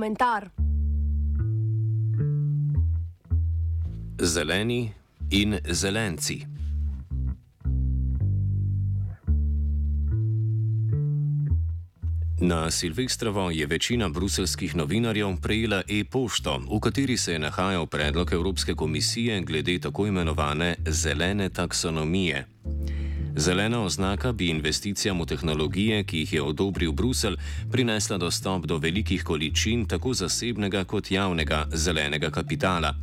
komentar. Zeleni in zelenci. Na Silvestrovo je večina bruselskih novinarjev prejela e-pošto, v kateri se je nahajal predlog Evropske komisije glede tako imenovane zelene taksonomije. Zelena oznaka bi investicijam v tehnologije, ki jih je odobril Brusel, prinesla dostop do velikih količin tako zasebnega kot javnega zelenega kapitala.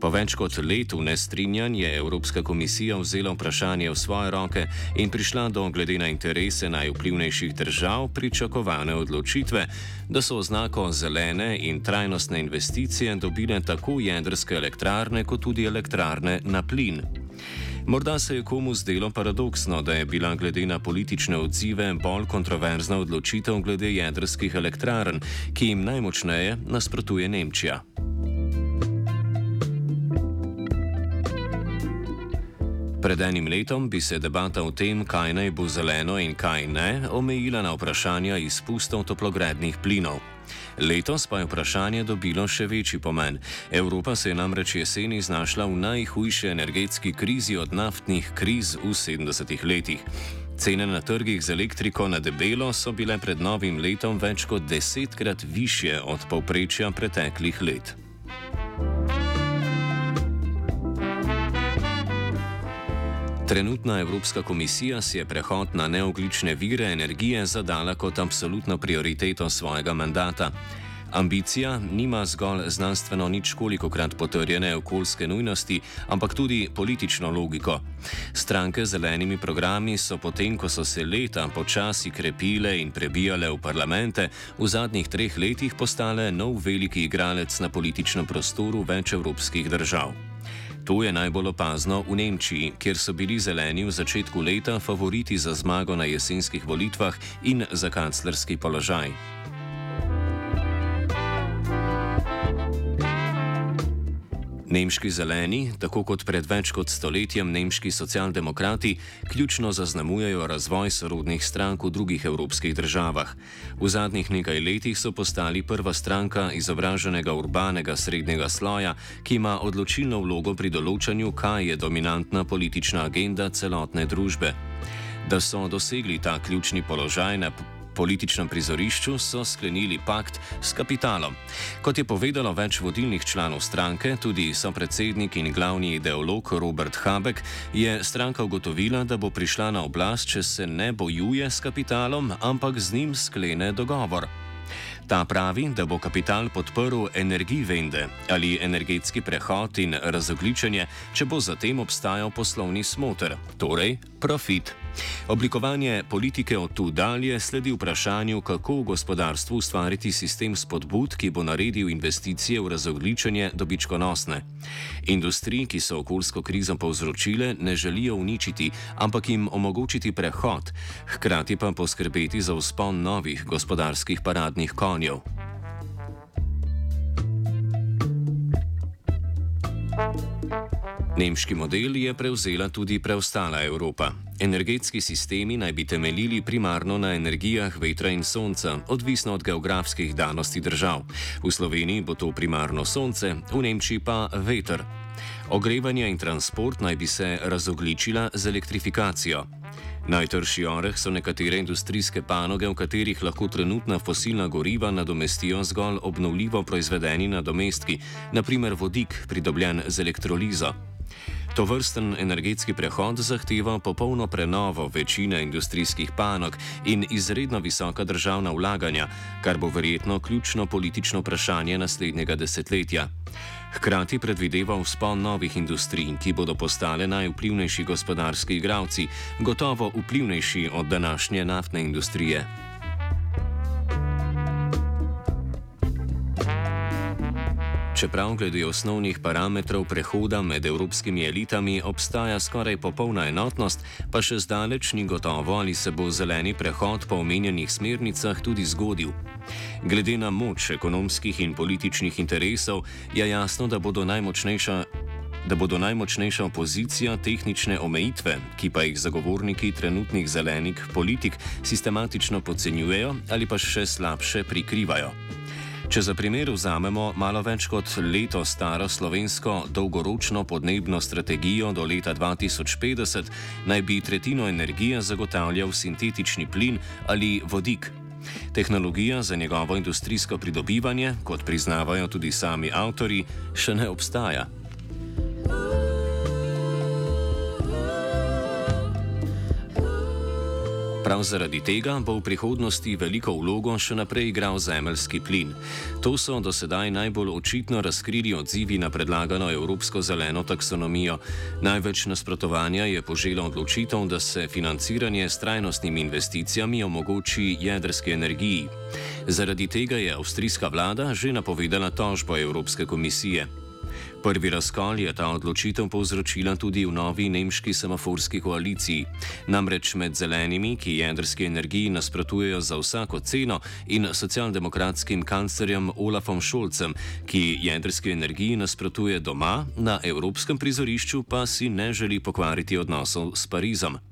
Po več kot letu nestrinjanj je Evropska komisija vzela vprašanje v svoje roke in prišla do, glede na interese najvplivnejših držav, pričakovane odločitve, da so oznako zelene in trajnostne investicije dobile tako jedrske elektrarne, kot tudi elektrarne na plin. Morda se je komu zdelo paradoksno, da je bila glede na politične odzive bolj kontroverzna odločitev glede jedrskih elektrarn, ki jim najmočneje nasprotuje Nemčija. Pred enim letom bi se debata o tem, kaj naj bo zeleno in kaj ne, omejila na vprašanja izpustov toplogrednih plinov. Letos pa je vprašanje dobilo še večji pomen. Evropa se je namreč jeseni znašla v najhujši energetski krizi od naftnih kriz v 70-ih letih. Cene na trgih z elektriko na debelo so bile pred novim letom več kot desetkrat više od povprečja preteklih let. Trenutna Evropska komisija si je prehod na neoglične vire energije zadala kot absolutno prioriteto svojega mandata. Ambicija nima zgolj znanstveno ničkoliko krat potrjene okoljske nujnosti, ampak tudi politično logiko. Stranke z zelenimi programi so potem, ko so se leta počasi krepile in prebijale v parlamente, v zadnjih treh letih postale nov veliki igralec na političnem prostoru več evropskih držav. To je najbolj opazno v Nemčiji, kjer so bili zeleni v začetku leta favoriti za zmago na jesenskih volitvah in za kanclerski položaj. Nemški zeleni, tako kot pred več kot stoletjem nemški socialdemokrati, ključno zaznamujejo razvoj sorodnih strank v drugih evropskih državah. V zadnjih nekaj letih so postali prva stranka izobraženega urbanega srednjega sloja, ki ima odločilno vlogo pri določanju, kaj je dominantna politična agenda celotne družbe. Da so dosegli ta ključni položaj na političnem prizorišču so sklenili pakt s kapitalom. Kot je povedalo več vodilnih članov stranke, tudi so predsednik in glavni ideolog Robert Habeck, je stranka ugotovila, da bo prišla na oblast, če se ne bojuje s kapitalom, ampak z njim sklene dogovor. Ta pravi, da bo kapital podprl energivende ali energetski prehod in razogličenje, če bo zatem obstajal poslovni smotr, torej profit. Oblikovanje politike od tu dalje sledi vprašanju, kako v gospodarstvu ustvariti sistem spodbud, ki bo naredil investicije v razogličenje dobičkonosne. Industriji, ki so okoljsko krizo povzročile, ne želijo uničiti, ampak jim omogočiti prehod, hkrati pa poskrbeti za vzpon novih gospodarskih paradnih konjev. Nemški model je prevzela tudi preostala Evropa. Energetski sistemi naj bi temeljili primarno na energijah vetra in sonca, odvisno od geografskih danosti držav. V Sloveniji bo to primarno sonce, v Nemčiji pa veter. Ogrevanje in transport naj bi se razogličila z elektrifikacijo. Najtrši oreh so nekatere industrijske panoge, v katerih lahko trenutna fosilna goriva nadomestijo zgolj obnovljivo proizvedeni nadomestki, naprimer vodik, pridobljen z elektrolizo. To vrsten energetski prehod zahteva popolno prenovo večine industrijskih panog in izredno visoka državna vlaganja, kar bo verjetno ključno politično vprašanje naslednjega desetletja. Hkrati predvideva vzpon novih industrij, ki bodo postale najvplivnejši gospodarski igravci, gotovo vplivnejši od današnje naftne industrije. Čeprav glede osnovnih parametrov prehoda med evropskimi elitami obstaja skoraj popolna enotnost, pa še zdaleč ni gotovo, ali se bo zeleni prehod po omenjenih smernicah tudi zgodil. Glede na moč ekonomskih in političnih interesov je jasno, da bodo najmočnejša. Da bodo najmočnejša opozicija tehnične omejitve, ki pa jih zagovorniki trenutnih zelenih politik sistematično podcenjujejo ali pa še slabše prikrivajo. Če za primer vzamemo malo več kot leto staro slovensko dolgoročno podnebno strategijo do leta 2050, naj bi tretjino energije zagotavljal sintetični plin ali vodik. Tehnologija za njegovo industrijsko pridobivanje, kot priznavajo tudi sami avtori, še ne obstaja. Prav zaradi tega bo v prihodnosti veliko vlogo še naprej igral zemeljski plin. To so do sedaj najbolj očitno razkrili odzivi na predlagano Evropsko zeleno taksonomijo. Največ nasprotovanja je poželo odločitev, da se financiranje s trajnostnimi investicijami omogoči jedrski energiji. Zaradi tega je avstrijska vlada že napovedala tožbo Evropske komisije. Prvi razkol je ta odločitev povzročila tudi v novi nemški semaforski koaliciji. Namreč med zelenimi, ki jedrski energiji nasprotujejo za vsako ceno, in socialdemokratskim kanclerjem Olafom Šolcem, ki jedrski energiji nasprotuje doma, na evropskem prizorišču pa si ne želi pokvariti odnosov s Parizom.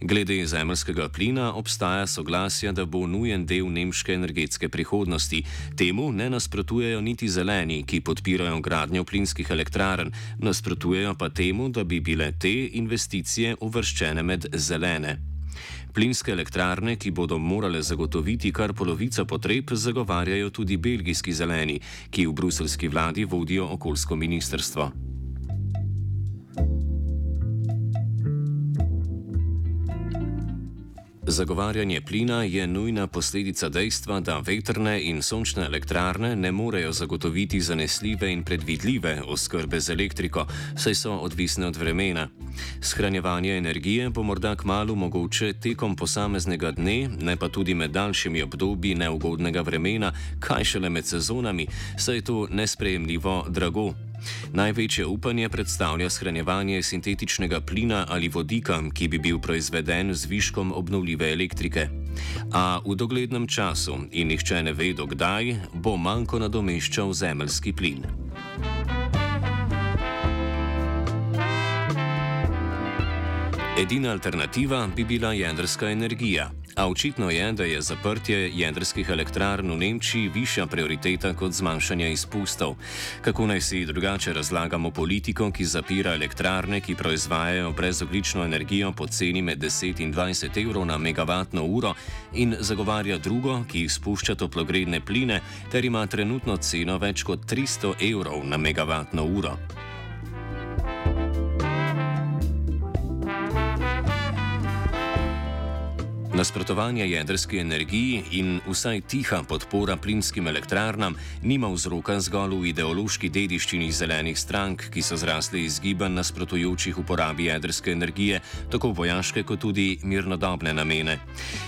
Glede zemljskega plina obstaja soglasje, da bo nujen del nemške energetske prihodnosti. Temu ne nasprotujejo niti zeleni, ki podpirajo gradnjo plinskih elektrarn, nasprotujejo pa temu, da bi bile te investicije uvrščene med zelene. Plinske elektrarne, ki bodo morale zagotoviti kar polovico potreb, zagovarjajo tudi belgijski zeleni, ki v bruselski vladi vodijo okoljsko ministrstvo. Zagovarjanje plina je nujna posledica dejstva, da veterne in sončne elektrarne ne morejo zagotoviti zanesljive in predvidljive oskrbe z elektriko, saj so odvisne od vremena. Shranjevanje energije bo morda kmalo mogoče tekom posameznega dne, ne pa tudi med daljšimi obdobji neugodnega vremena, kaj šele med sezonami, saj je to nesprejemljivo drago. Največje upanje predstavlja shranjevanje sintetičnega plina ali vodika, ki bi bil proizveden z viškom obnovljive elektrike. A v doglednem času, in nihče ne ve, dokdaj, bo manjko nadomeščal zemljski plin. Edina alternativa bi bila jedrska energija. A očitno je, da je zaprtje jedrskih elektrarn v Nemčiji višja prioriteta kot zmanjšanje izpustov. Kako naj si drugače razlagamo politiko, ki zapira elektrarne, ki proizvajajo brezoglično energijo po ceni med 10 in 20 evrov na megavatno uro in zagovarja drugo, ki izpušča toplogredne pline ter ima trenutno ceno več kot 300 evrov na megavatno uro. Nasprotovanje jedrski energiji in vsaj tiha podpora plinskim elektrarnam nima vzroka zgolj v ideološki dediščini zelenih strank, ki so zrasli iz gibanj nasprotujočih uporabi jedrske energije, tako vojaške kot tudi mirnodobne namene.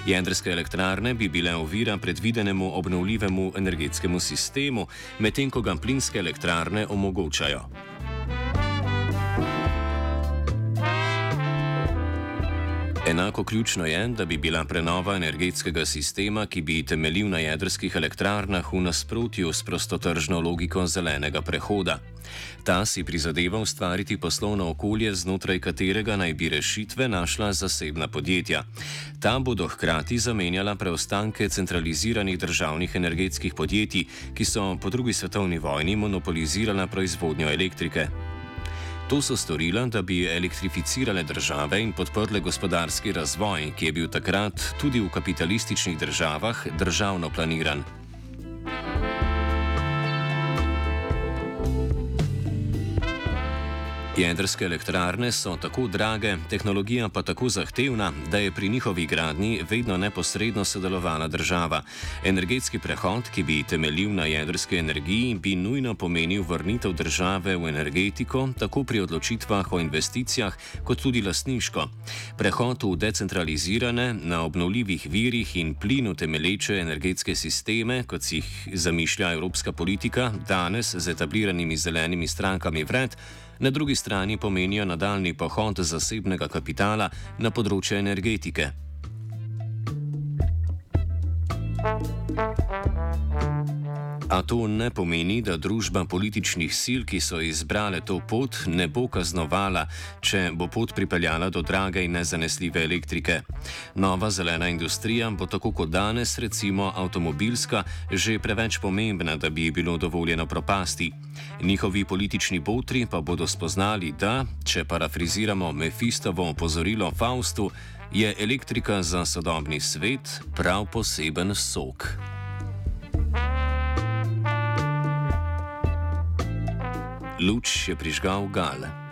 Jedrske elektrarne bi bile ovira predvidenemu obnovljivemu energetskemu sistemu, medtem ko ga plinske elektrarne omogočajo. Enako ključno je, da bi bila prenova energetskega sistema, ki bi temeljil na jedrskih elektrarnah, v nasprotju s prostotržno logiko zelenega prehoda. Ta si prizadeva ustvariti poslovno okolje, znotraj katerega naj bi rešitve našla zasebna podjetja. Ta bodo hkrati zamenjala preostanke centraliziranih državnih energetskih podjetij, ki so po drugi svetovni vojni monopolizirala proizvodnjo elektrike. To so storile, da bi elektrificirale države in podprle gospodarski razvoj, ki je bil takrat tudi v kapitalističnih državah državno planiran. Jedrske elektrarne so tako drage, tehnologija pa tako zahtevna, da je pri njihovi gradnji vedno neposredno sodelovala država. Energetski prehod, ki bi temeljil na jedrski energiji, bi nujno pomenil vrnitev države v energetiko, tako pri odločitvah o investicijah, kot tudi lasniško. Prehod v decentralizirane, na obnovljivih virih in plinu temelječe energetske sisteme, kot si jih zamišlja evropska politika, danes z etabliranimi zelenimi strankami vred, na drugi strani pomenijo nadaljni pohod zasebnega kapitala na področje energetike. A to ne pomeni, da družba političnih sil, ki so izbrale to pot, ne bo kaznovala, če bo pot pripeljala do drage in nezanesljive elektrike. Nova zelena industrija bo tako kot danes, recimo avtomobilska, že preveč pomembna, da bi ji bilo dovoljeno propasti. Njihovi politični botri pa bodo spoznali, da, če parafriziramo Mefistovo opozorilo Faustu, je elektrika za sodobni svet prav poseben sok. Luč je prižgal gale.